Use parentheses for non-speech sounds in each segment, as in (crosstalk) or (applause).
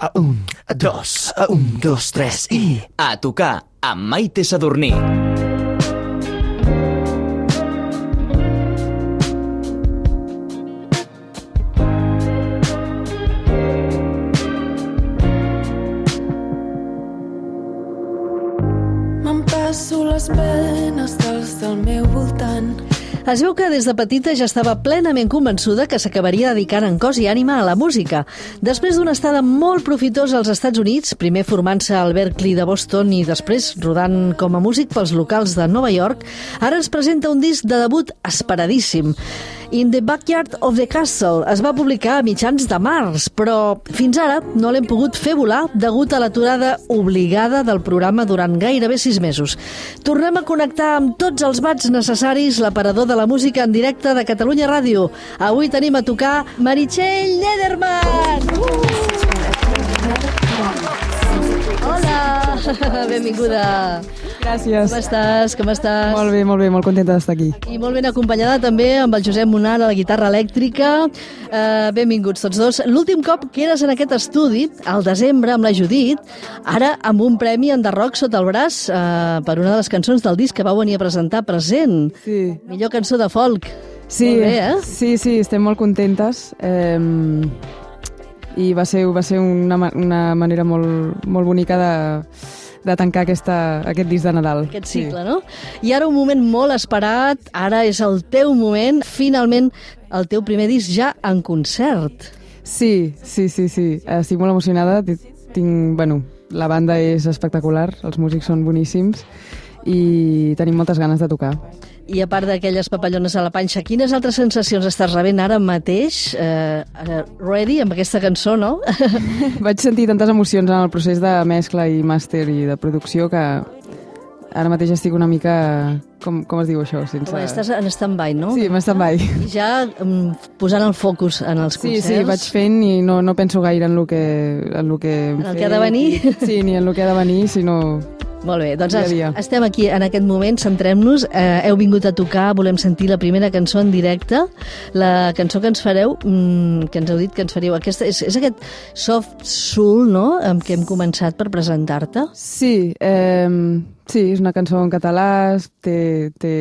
A un, a dos, a un, dos, tres i... A tocar amb Maite Sadurní. Es veu que des de petita ja estava plenament convençuda que s'acabaria dedicant en cos i ànima a la música. Després d'una estada molt profitosa als Estats Units, primer formant-se al Berkeley de Boston i després rodant com a músic pels locals de Nova York, ara ens presenta un disc de debut esperadíssim. In the Backyard of the Castle es va publicar a mitjans de març, però fins ara no l'hem pogut fer volar degut a l'aturada obligada del programa durant gairebé sis mesos. Tornem a connectar amb tots els bats necessaris l'aparador de la música en directe de Catalunya Ràdio. Avui tenim a tocar Meritxell Lederman! Hola! (laughs) Benvinguda! Gràcies. Com estàs? Com estàs? Molt bé, molt bé, molt contenta d'estar aquí. I molt ben acompanyada també amb el Josep Monar a la guitarra elèctrica. Eh, benvinguts tots dos. L'últim cop que eres en aquest estudi, al desembre, amb la Judit, ara amb un premi en Rock sota el braç eh, per una de les cançons del disc que vau venir a presentar present. Sí. Millor cançó de folk. Sí, Molt bé, eh? sí, sí, estem molt contentes. Eh, I va ser, va ser una, una manera molt, molt bonica de, de tancar aquesta, aquest disc de Nadal. Aquest cicle, no? I ara un moment molt esperat, ara és el teu moment, finalment el teu primer disc ja en concert. Sí, sí, sí, sí. Estic molt emocionada. Ti- Tinc, bueno, la banda és espectacular, els músics són boníssims i tenim moltes ganes de tocar. I a part d'aquelles papallones a la panxa, quines altres sensacions estàs rebent ara mateix, eh, eh, ready, amb aquesta cançó, no? (laughs) Vaig sentir tantes emocions en el procés de mescla i màster i de producció que ara mateix estic una mica... Com, com es diu això? Sense... Home, estàs en stand-by, no? Sí, m'està mai. Ja um, posant el focus en els Sí, concerts. sí, vaig fent i no, no penso gaire en el que... En el que, En el que ha de venir? i- Sí, ni en el que ha de venir, sinó... Molt bé, doncs Dia dia. estem aquí en aquest moment, centrem-nos. Eh, heu vingut a tocar, volem sentir la primera cançó en directe. La cançó que ens fareu, mm, que ens heu dit que ens faríeu, aquesta, és, és aquest soft soul, no?, amb què hem començat per presentar-te. Sí, eh, sí, és una cançó en català, té, té,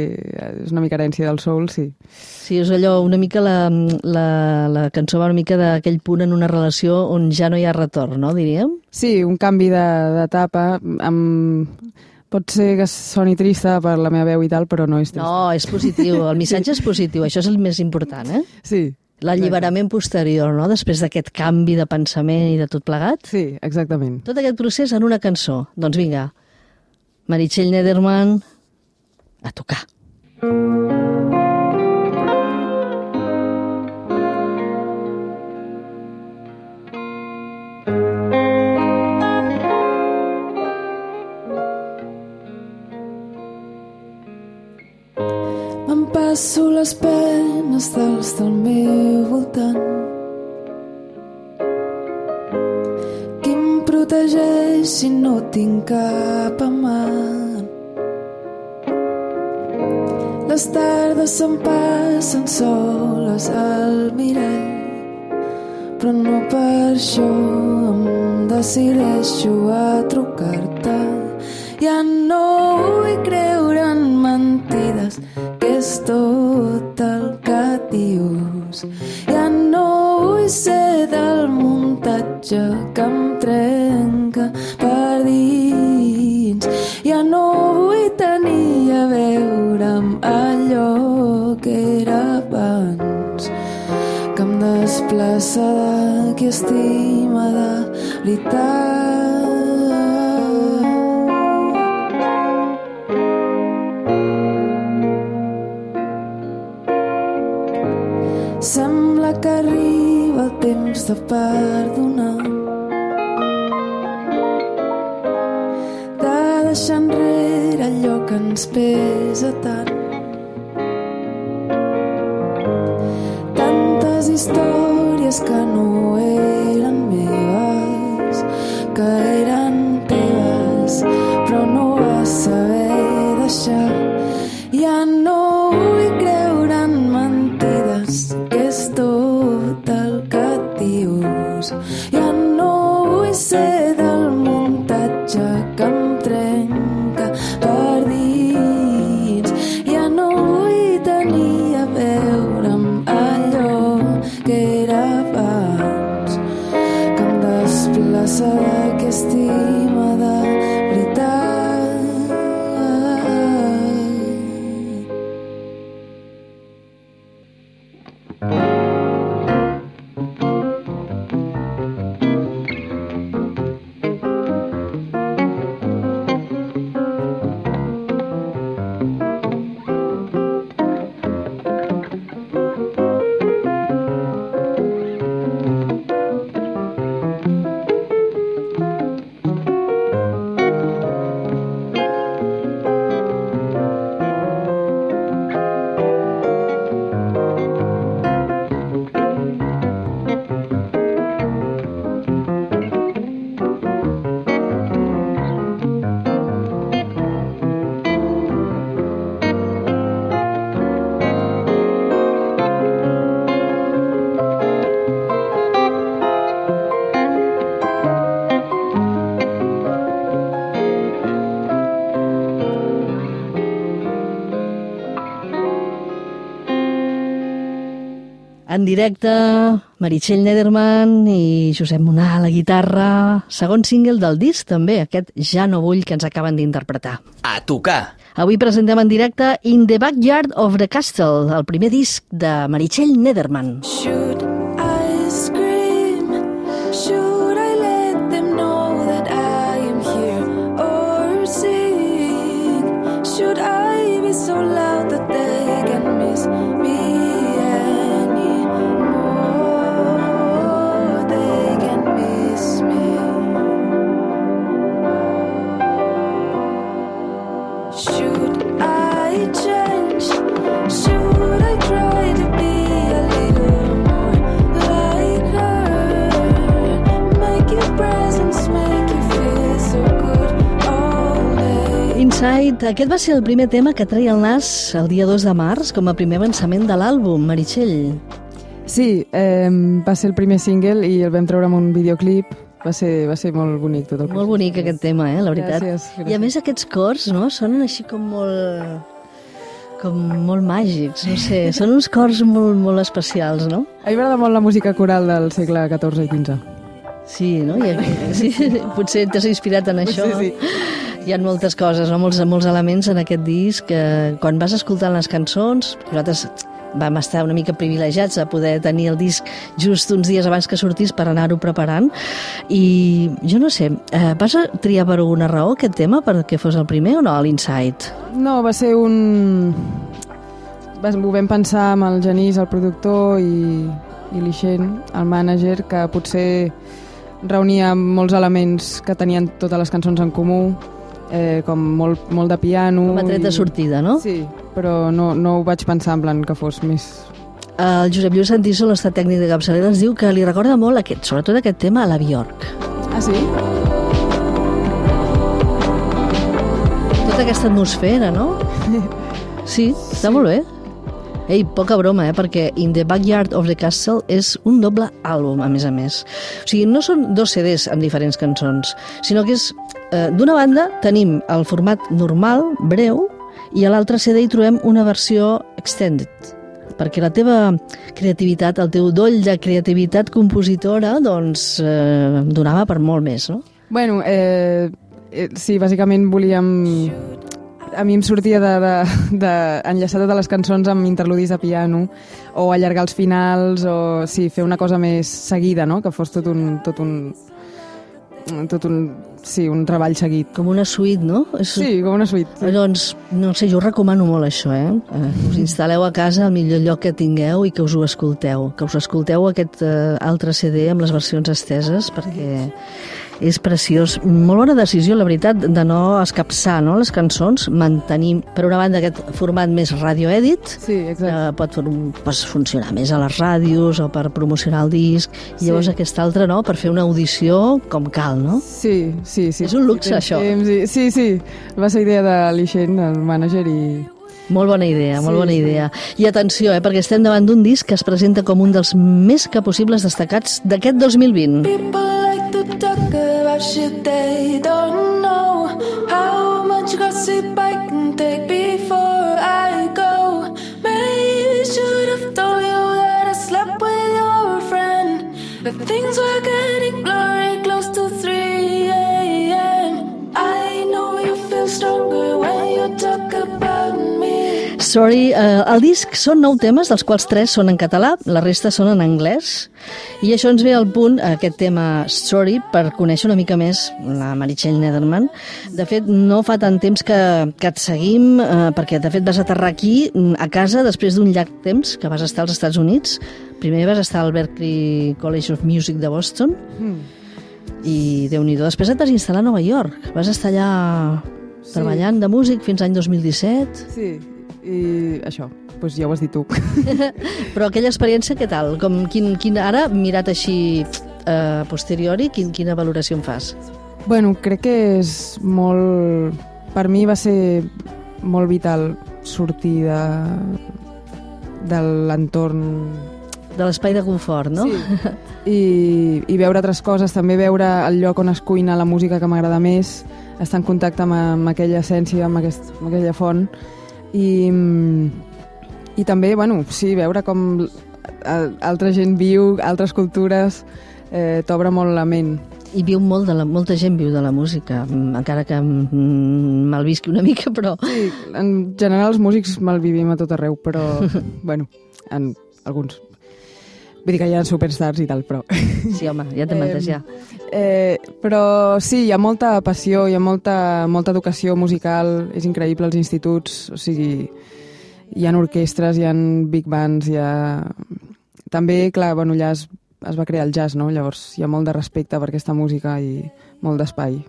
és una mica herència del soul, sí. Sí, és allò, una mica la, la, la cançó va una mica d'aquell punt en una relació on ja no hi ha retorn, no, diríem? Sí, un canvi de- d'etapa, amb... pot ser que soni trista per la meva veu i tal, però no és trista. No, és positiu, el missatge és positiu, això és el més important, eh? Sí, L'alliberament posterior, no?, després d'aquest canvi de pensament i de tot plegat. sí, exactament. Tot aquest procés en una cançó. Doncs vinga, Meritxell Nederman, a tocar. M'empasso les penes dels del meu voltant. Si no tinc cap amant? Les tardes se'n passen soles al mirall però no per això em decideixo a trucar-te. Ja no vull creure en mentides, que és tot el que dius. Ja no vull ser del muntatge que em trenca allò que era abans que em desplaça de qui estima de. Sembla que arriba el temps de perdonar de deixar enrere allò que ens pesa històries que no eren meves, que eren teves, però no vas saber deixar. Ja no vull creure en mentides, que és tot el que dius. En directe, Meritxell Nederman i Josep Monar a la guitarra. Segon single del disc, també, aquest Ja no vull, que ens acaben d'interpretar. A tocar. Avui presentem en directe In the Backyard of the Castle, el primer disc de Meritxell Nederman. Should Inside, aquest va ser el primer tema que treia el nas el dia 2 de març com a primer avançament de l'àlbum, Meritxell. Sí, eh, va ser el primer single i el vam treure amb un videoclip. Va ser, va ser molt bonic tot el Molt bonic aquest tema, eh, la veritat. Gràcies, gràcies. I a més aquests cors, no?, sonen així com molt com molt màgics, no sé, són uns cors molt, molt especials, no? A mi m'agrada molt la música coral del segle XIV i XV. Sí, no? I, sí, (laughs) potser t'has inspirat en això. Sí, sí. Hi ha moltes coses, no? molts, molts elements en aquest disc que quan vas escoltant les cançons, nosaltres vam estar una mica privilegiats a poder tenir el disc just uns dies abans que sortís per anar-ho preparant i jo no sé, eh, vas triar per alguna raó aquest tema perquè fos el primer o no, l'Inside? No, va ser un... Ho vam pensar amb el Genís, el productor, i, i l'Ixent, el mànager, que potser reunia molts elements que tenien totes les cançons en comú, eh, com molt, molt de piano... Com a tret de i- sortida, no? Sí, però no, no ho vaig pensar en plan que fos més... El Josep Lluís Santiso, l'estat tècnic de capçalera, ens diu que li recorda molt aquest, sobretot aquest tema a la Bjork. Ah, sí? Tota aquesta atmosfera, no? (laughs) Sí, està molt bé. Ei, poca broma, eh? perquè In the Backyard of the Castle és un doble àlbum, a més a més. O sigui, no són dos CDs amb diferents cançons, sinó que és... Eh, D'una banda, tenim el format normal, breu, i a l'altre CD hi trobem una versió extended, perquè la teva creativitat, el teu doll de creativitat compositora, doncs, eh, donava per molt més, no? Bueno, eh, eh, sí, bàsicament volíem... A mi em sortia de, de, de enllaçar totes les cançons amb interludis de piano o allargar els finals o sí, fer una cosa més seguida, no? Que fos tot un, tot un, tot un, sí, un treball seguit. Com una suite, no? És, Sí, com una suite. Sí. Doncs, no sé, jo recomano molt això, eh? eh? Us instal·leu a casa al millor lloc que tingueu i que us ho escolteu. Que us escolteu aquest eh, altre CD amb les versions esteses, perquè és preciós. Molt bona decisió, la veritat, de no escapçar no, les cançons, mantenir, per una banda, aquest format més radioedit, Sí, exacte. que pot, pot funcionar més a les ràdios o per promocionar el disc, i llavors Sí. aquest altre, no?, per fer una audició com cal, no? Sí, sí, sí. És un luxe, tens això. Temps, i... Sí, sí, va ser idea de l'Ixent, el mànager, i... Molt bona idea, molt Sí, bona sí. idea. I atenció, eh, perquè estem davant d'un disc que es presenta com un dels més que possibles destacats d'aquest 2020. People to talk about shit they don't know. How much gossip I Sorry, eh, el disc són nou temes, dels quals tres són en català, la resta són en anglès, i això ens ve al punt, aquest tema Story, per conèixer una mica més la Meritxell Nederman. De fet, no fa tant temps que, que et seguim, eh, perquè de fet vas aterrar aquí, mm, a casa, després d'un llarg temps que vas estar als Estats Units. Primer vas estar al Berklee College of Music de Boston, i déu nhi Després et vas instal·lar a Nova York. Vas estar allà Sí. treballant de músic fins l'any 2017. Sí, i això, doncs ja ho has dit tu. (laughs) Però aquella experiència, què tal? Com, quin, quin, ara, mirat així eh, a posteriori, quin, quina valoració en fas? Bueno, crec que és molt... Per mi va ser molt vital sortir de, de l'entorn De l'espai de confort, no? Sí. (laughs) I, I veure altres coses, també veure el lloc on es cuina la música que m'agrada més, estar en contacte amb, amb aquella essència, amb, aquest, amb aquella font. I, I també, bueno, sí, veure com al- altra gent viu, altres cultures, eh, t'obre molt la ment. I viu molt de la, molta gent viu de la música, mm, encara que mm, malvisqui una mica, però... Sí, en general els músics malvivim a tot arreu, però, (laughs) bueno, en alguns... Vull dir que hi ha superstars i tal, però... (laughs) Sí, home, ja t'he entès, ja. Eh, però sí, hi ha molta passió, hi ha molta, molta educació musical, és increïble als instituts, o sigui, hi ha orquestres, hi ha big bands, hi ha... També, clar, bueno, allà es, es va crear el jazz, no? Llavors hi ha molt de respecte per aquesta música i molt d'espai.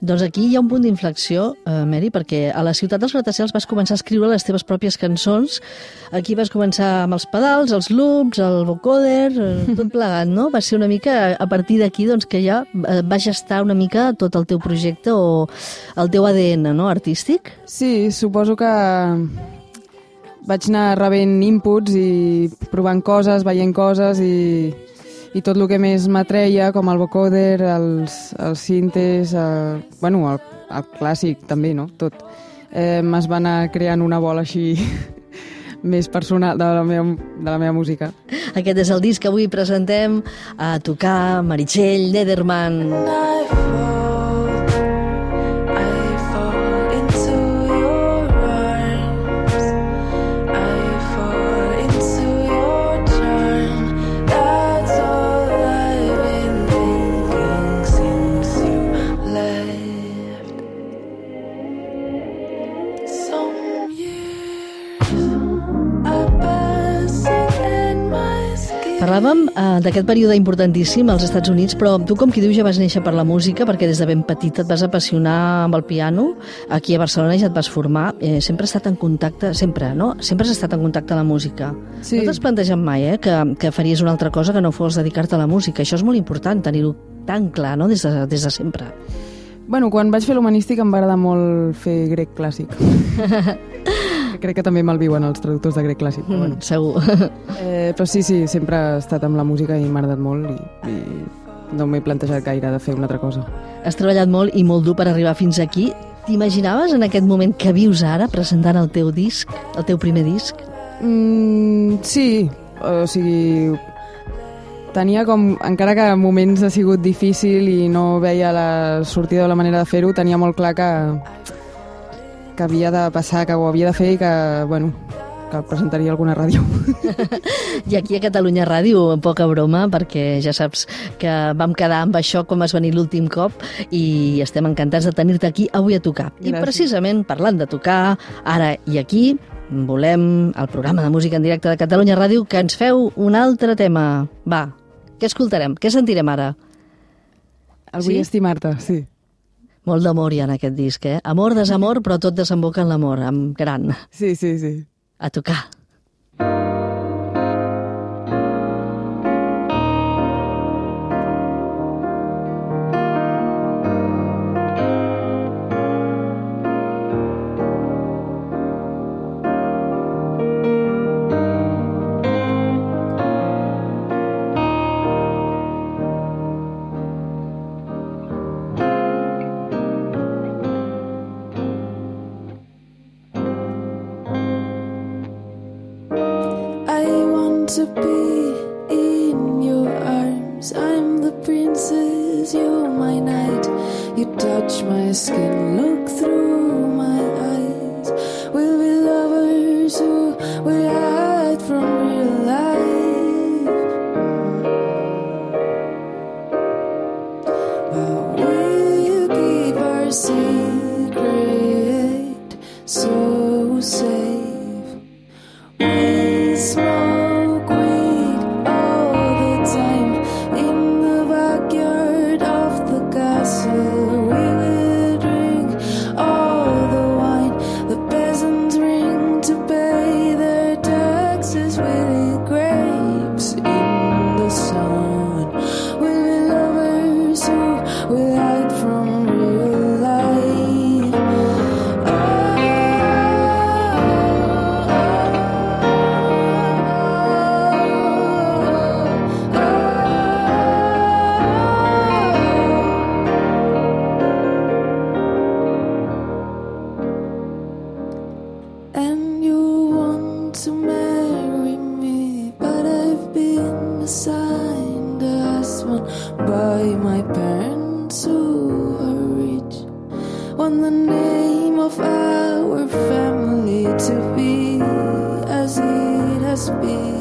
Doncs aquí hi ha un punt d'inflexió, eh, Mary, perquè a la ciutat dels gratacels vas començar a escriure les teves pròpies cançons. Aquí vas començar amb els pedals, els loops, el vocoder, eh, tot plegat, no? Va ser una mica a partir d'aquí doncs, que ja eh, va gestar una mica tot el teu projecte o el teu ADN no? artístic. Sí, suposo que vaig anar rebent inputs i provant coses, veient coses i, i tot el que més m'atreia, com el vocoder, els, els cintes, el, bueno, el, el clàssic també, no? Tot. Eh, es va anar creant una bola així (laughs) més personal de la, meva, de la meva música. Aquest és el disc que avui presentem a tocar Meritxell Nederman. I Parlàvem eh, d'aquest període importantíssim als Estats Units, però tu, com qui diu, ja vas néixer per la música, perquè des de ben petita et vas apassionar amb el piano, aquí a Barcelona ja et vas formar, eh, sempre has estat en contacte, sempre, no? Sempre has estat en contacte amb la música. Sí. No t'has plantejat mai, eh, que, que faries una altra cosa que no fos dedicar-te a la música. Això és molt important, tenir-ho tan clar, no?, des de, des de sempre. Bueno, quan vaig fer l'humanístic em va agradar molt fer grec clàssic. (laughs) Crec que també me'l viuen els traductors de grec clàssic. Però, Mm, bueno. segur. (laughs) eh, però sí, sí, sempre he estat amb la música i m'ha agradat molt i, i no m'he plantejat gaire de fer una altra cosa. Has treballat molt i molt dur per arribar fins aquí. T'imaginaves en aquest moment que vius ara presentant el teu disc, el teu primer disc? Mm, sí, o sigui, tenia com, encara que en moments ha sigut difícil i no veia la sortida o la manera de fer-ho, tenia molt clar que, que havia de passar, que ho havia de fer i que, bueno, que presentaria alguna ràdio. (laughs) I aquí a Catalunya Ràdio, poca broma, perquè ja saps que vam quedar amb això com vas venir l'últim cop i estem encantats de tenir-te aquí avui a tocar. I Gràcies. precisament parlant de tocar, ara i aquí, volem el programa de música en directe de Catalunya Ràdio que ens feu un altre tema. Va, què escoltarem? Què sentirem ara? El vull Sí? estimar-te, sí. Molt d'amor hi ha en aquest disc, eh? Amor, desamor, però tot desemboca en l'amor, amb gran. Sí, sí, sí. A tocar. say. Been assigned a husband by my parents who are rich. Want the name of our family to be as it has been.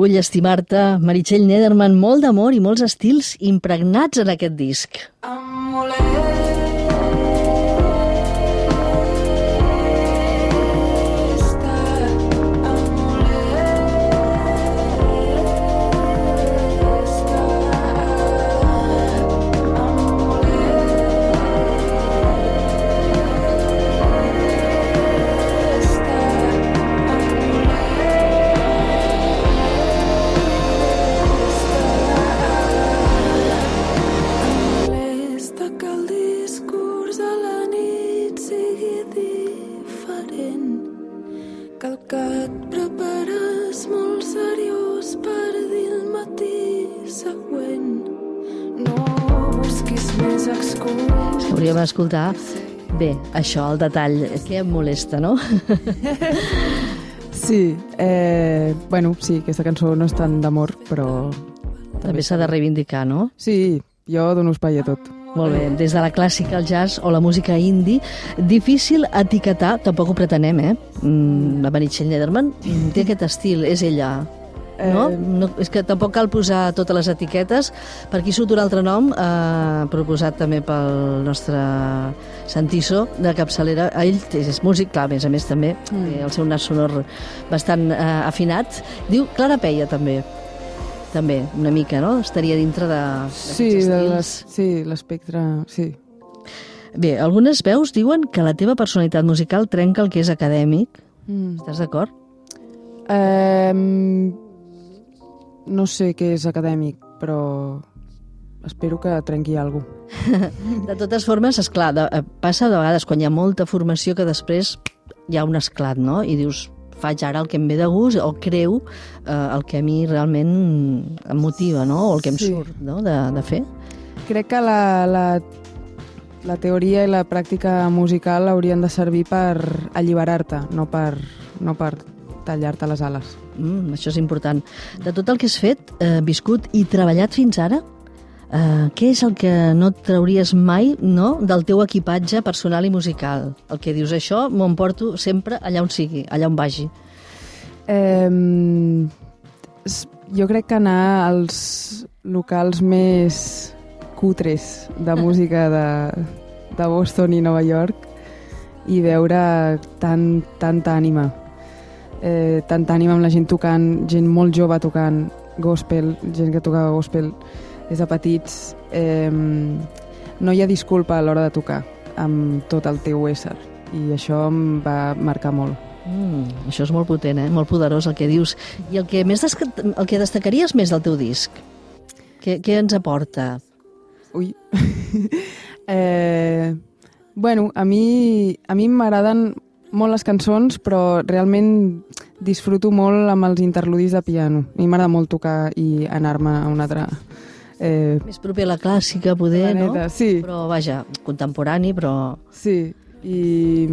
Vull estimar-te, Meritxell Nederman, molt d'amor i molts estils impregnats en aquest disc. Molesta Hauríem d'escoltar bé, això, el detall, que em molesta, no? Sí, eh, bueno, sí, aquesta cançó no és tant d'amor, però També s'ha de reivindicar, no? sí, jo dono espai a tot. Molt bé, des de la clàssica al jazz o la música indie, difícil etiquetar, tampoc ho pretenem, eh? Mm, la Meritxell Nederman mm, té aquest estil, és ella, no? Eh, no? És que tampoc cal posar totes les etiquetes. Per aquí surt un altre nom, eh, proposat també pel nostre Santiso, de capçalera. Ell és músic, clar, a més a més també, mm. té el seu nas sonor bastant eh, afinat. Diu Clara Peia, també. També, una mica, no? Estaria dintre de, Sí, de les, sí, l'espectre, sí. Bé, algunes veus diuen que la teva personalitat musical trenca el que és acadèmic. Mm. Estàs d'acord? Eh, no sé què és acadèmic, però espero que trenqui alguna cosa. (laughs) De totes formes, esclar, de, eh, passa de vegades quan hi ha molta formació que després hi ha un esclat, no? I dius, faig ara el que em ve de gust o creu eh, el que a mi realment em motiva, no? O el que em Sí. surt no? de, de fer. Crec que la, la, la teoria i la pràctica musical haurien de servir per alliberar-te, no per, no per tallar-te les ales. Mm, això és important. De tot el que has fet, eh, viscut i treballat fins ara, eh, què és el que no et trauries mai no, del teu equipatge personal i musical? El que dius, això m'ho emporto sempre allà on sigui, allà on vagi. Eh, jo crec que anar als locals més cutres de (laughs) música de, de Boston i Nova York i veure tant, tanta ànima. Eh, tanta ànima amb la gent tocant, gent molt jove tocant gospel, gent que tocava gospel des de petits. Eh, no hi ha disculpa a l'hora de tocar amb tot el teu ésser i això em va marcar molt. Mm, això és molt potent, eh? molt poderós el que dius. I el que, més desca... el que destacaries més del teu disc? Què, què ens aporta? Ui. (laughs) eh, bueno, a mi, a mi m'agraden molt les cançons, però realment disfruto molt amb els interludis de piano. A mi m'agrada molt tocar i anar-me a un altre... Eh, Més proper a la clàssica, poder, no? planeta. Sí, Però, vaja, contemporani, però... sí. I...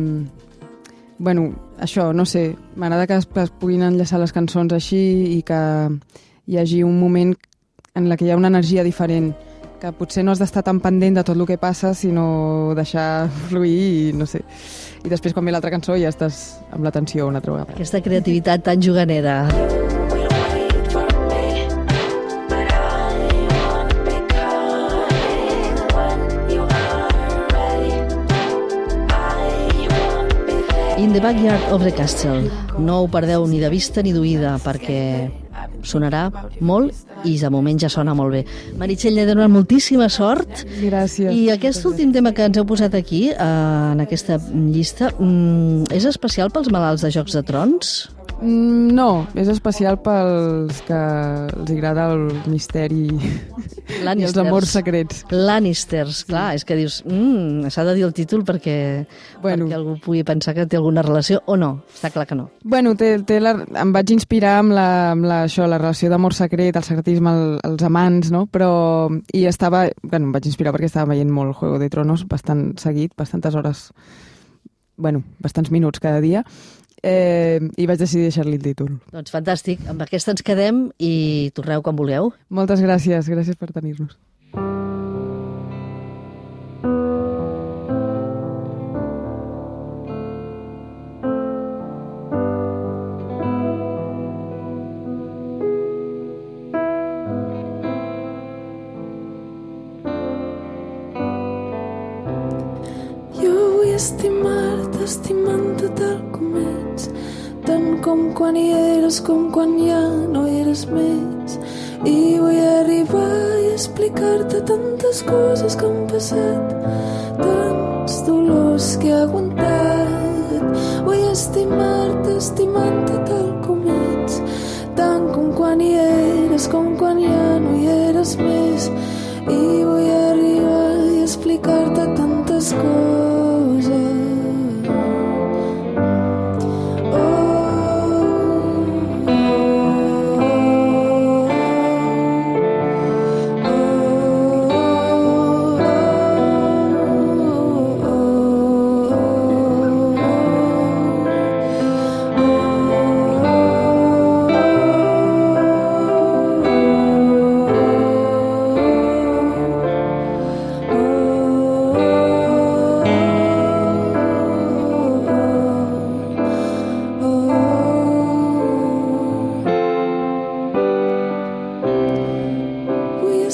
Bueno, això, no sé, m'agrada que es, que es puguin enllaçar les cançons així i que hi hagi un moment en la que hi ha una energia diferent que potser no has d'estar tan pendent de tot el que passa, sinó deixar fluir i no sé. I després quan ve l'altra cançó ja estàs amb l'atenció una altra vegada. Aquesta creativitat tan juganera. In the Backyard of the Castle. No ho perdeu ni de vista ni d'oïda, perquè sonarà molt i de moment ja sona molt bé. Meritxell Lledonor, moltíssima sort. Gràcies. I aquest últim tema que ens heu posat aquí, eh, en aquesta llista, mm, és especial pels malalts de Jocs de Trons? Mm, No, és especial pels que els agrada el misteri i els amors secrets. Lannisters, clar, és que dius, mm, s'ha de dir el títol perquè, Bueno. perquè algú pugui pensar que té alguna relació o no, està clar que no. Bueno, té, té la, em vaig inspirar amb, la, amb la, això, la relació d'amor secret, el secretisme, el, els amants, no? Però, i estava, bueno, em vaig inspirar perquè estava veient molt Juego de Tronos, bastant seguit, bastantes hores, bueno, bastants minuts cada dia, eh, i vaig decidir deixar-li el títol. Doncs fantàstic, amb aquesta ens quedem i torneu quan vulgueu. Moltes gràcies, gràcies per tenir-nos. Com quan ja no hi eres més. I vull arribar i explicar-te tantes coses que han passat, tants dolors que he aguantat. Vull estimar-te, estimant-te tal com ets, tant com quan hi eres com quan ja no hi eres més. I vull arribar i explicar-te tantes coses.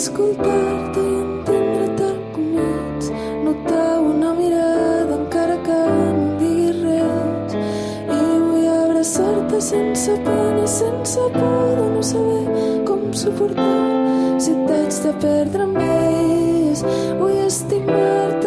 Escoltar-te i entendre tal com ets, notar una mirada encara que no diguis res. I vull abraçar-te sense pena, sense por de no saber com suportar si t'haig de perdre més. Vull estimar-te,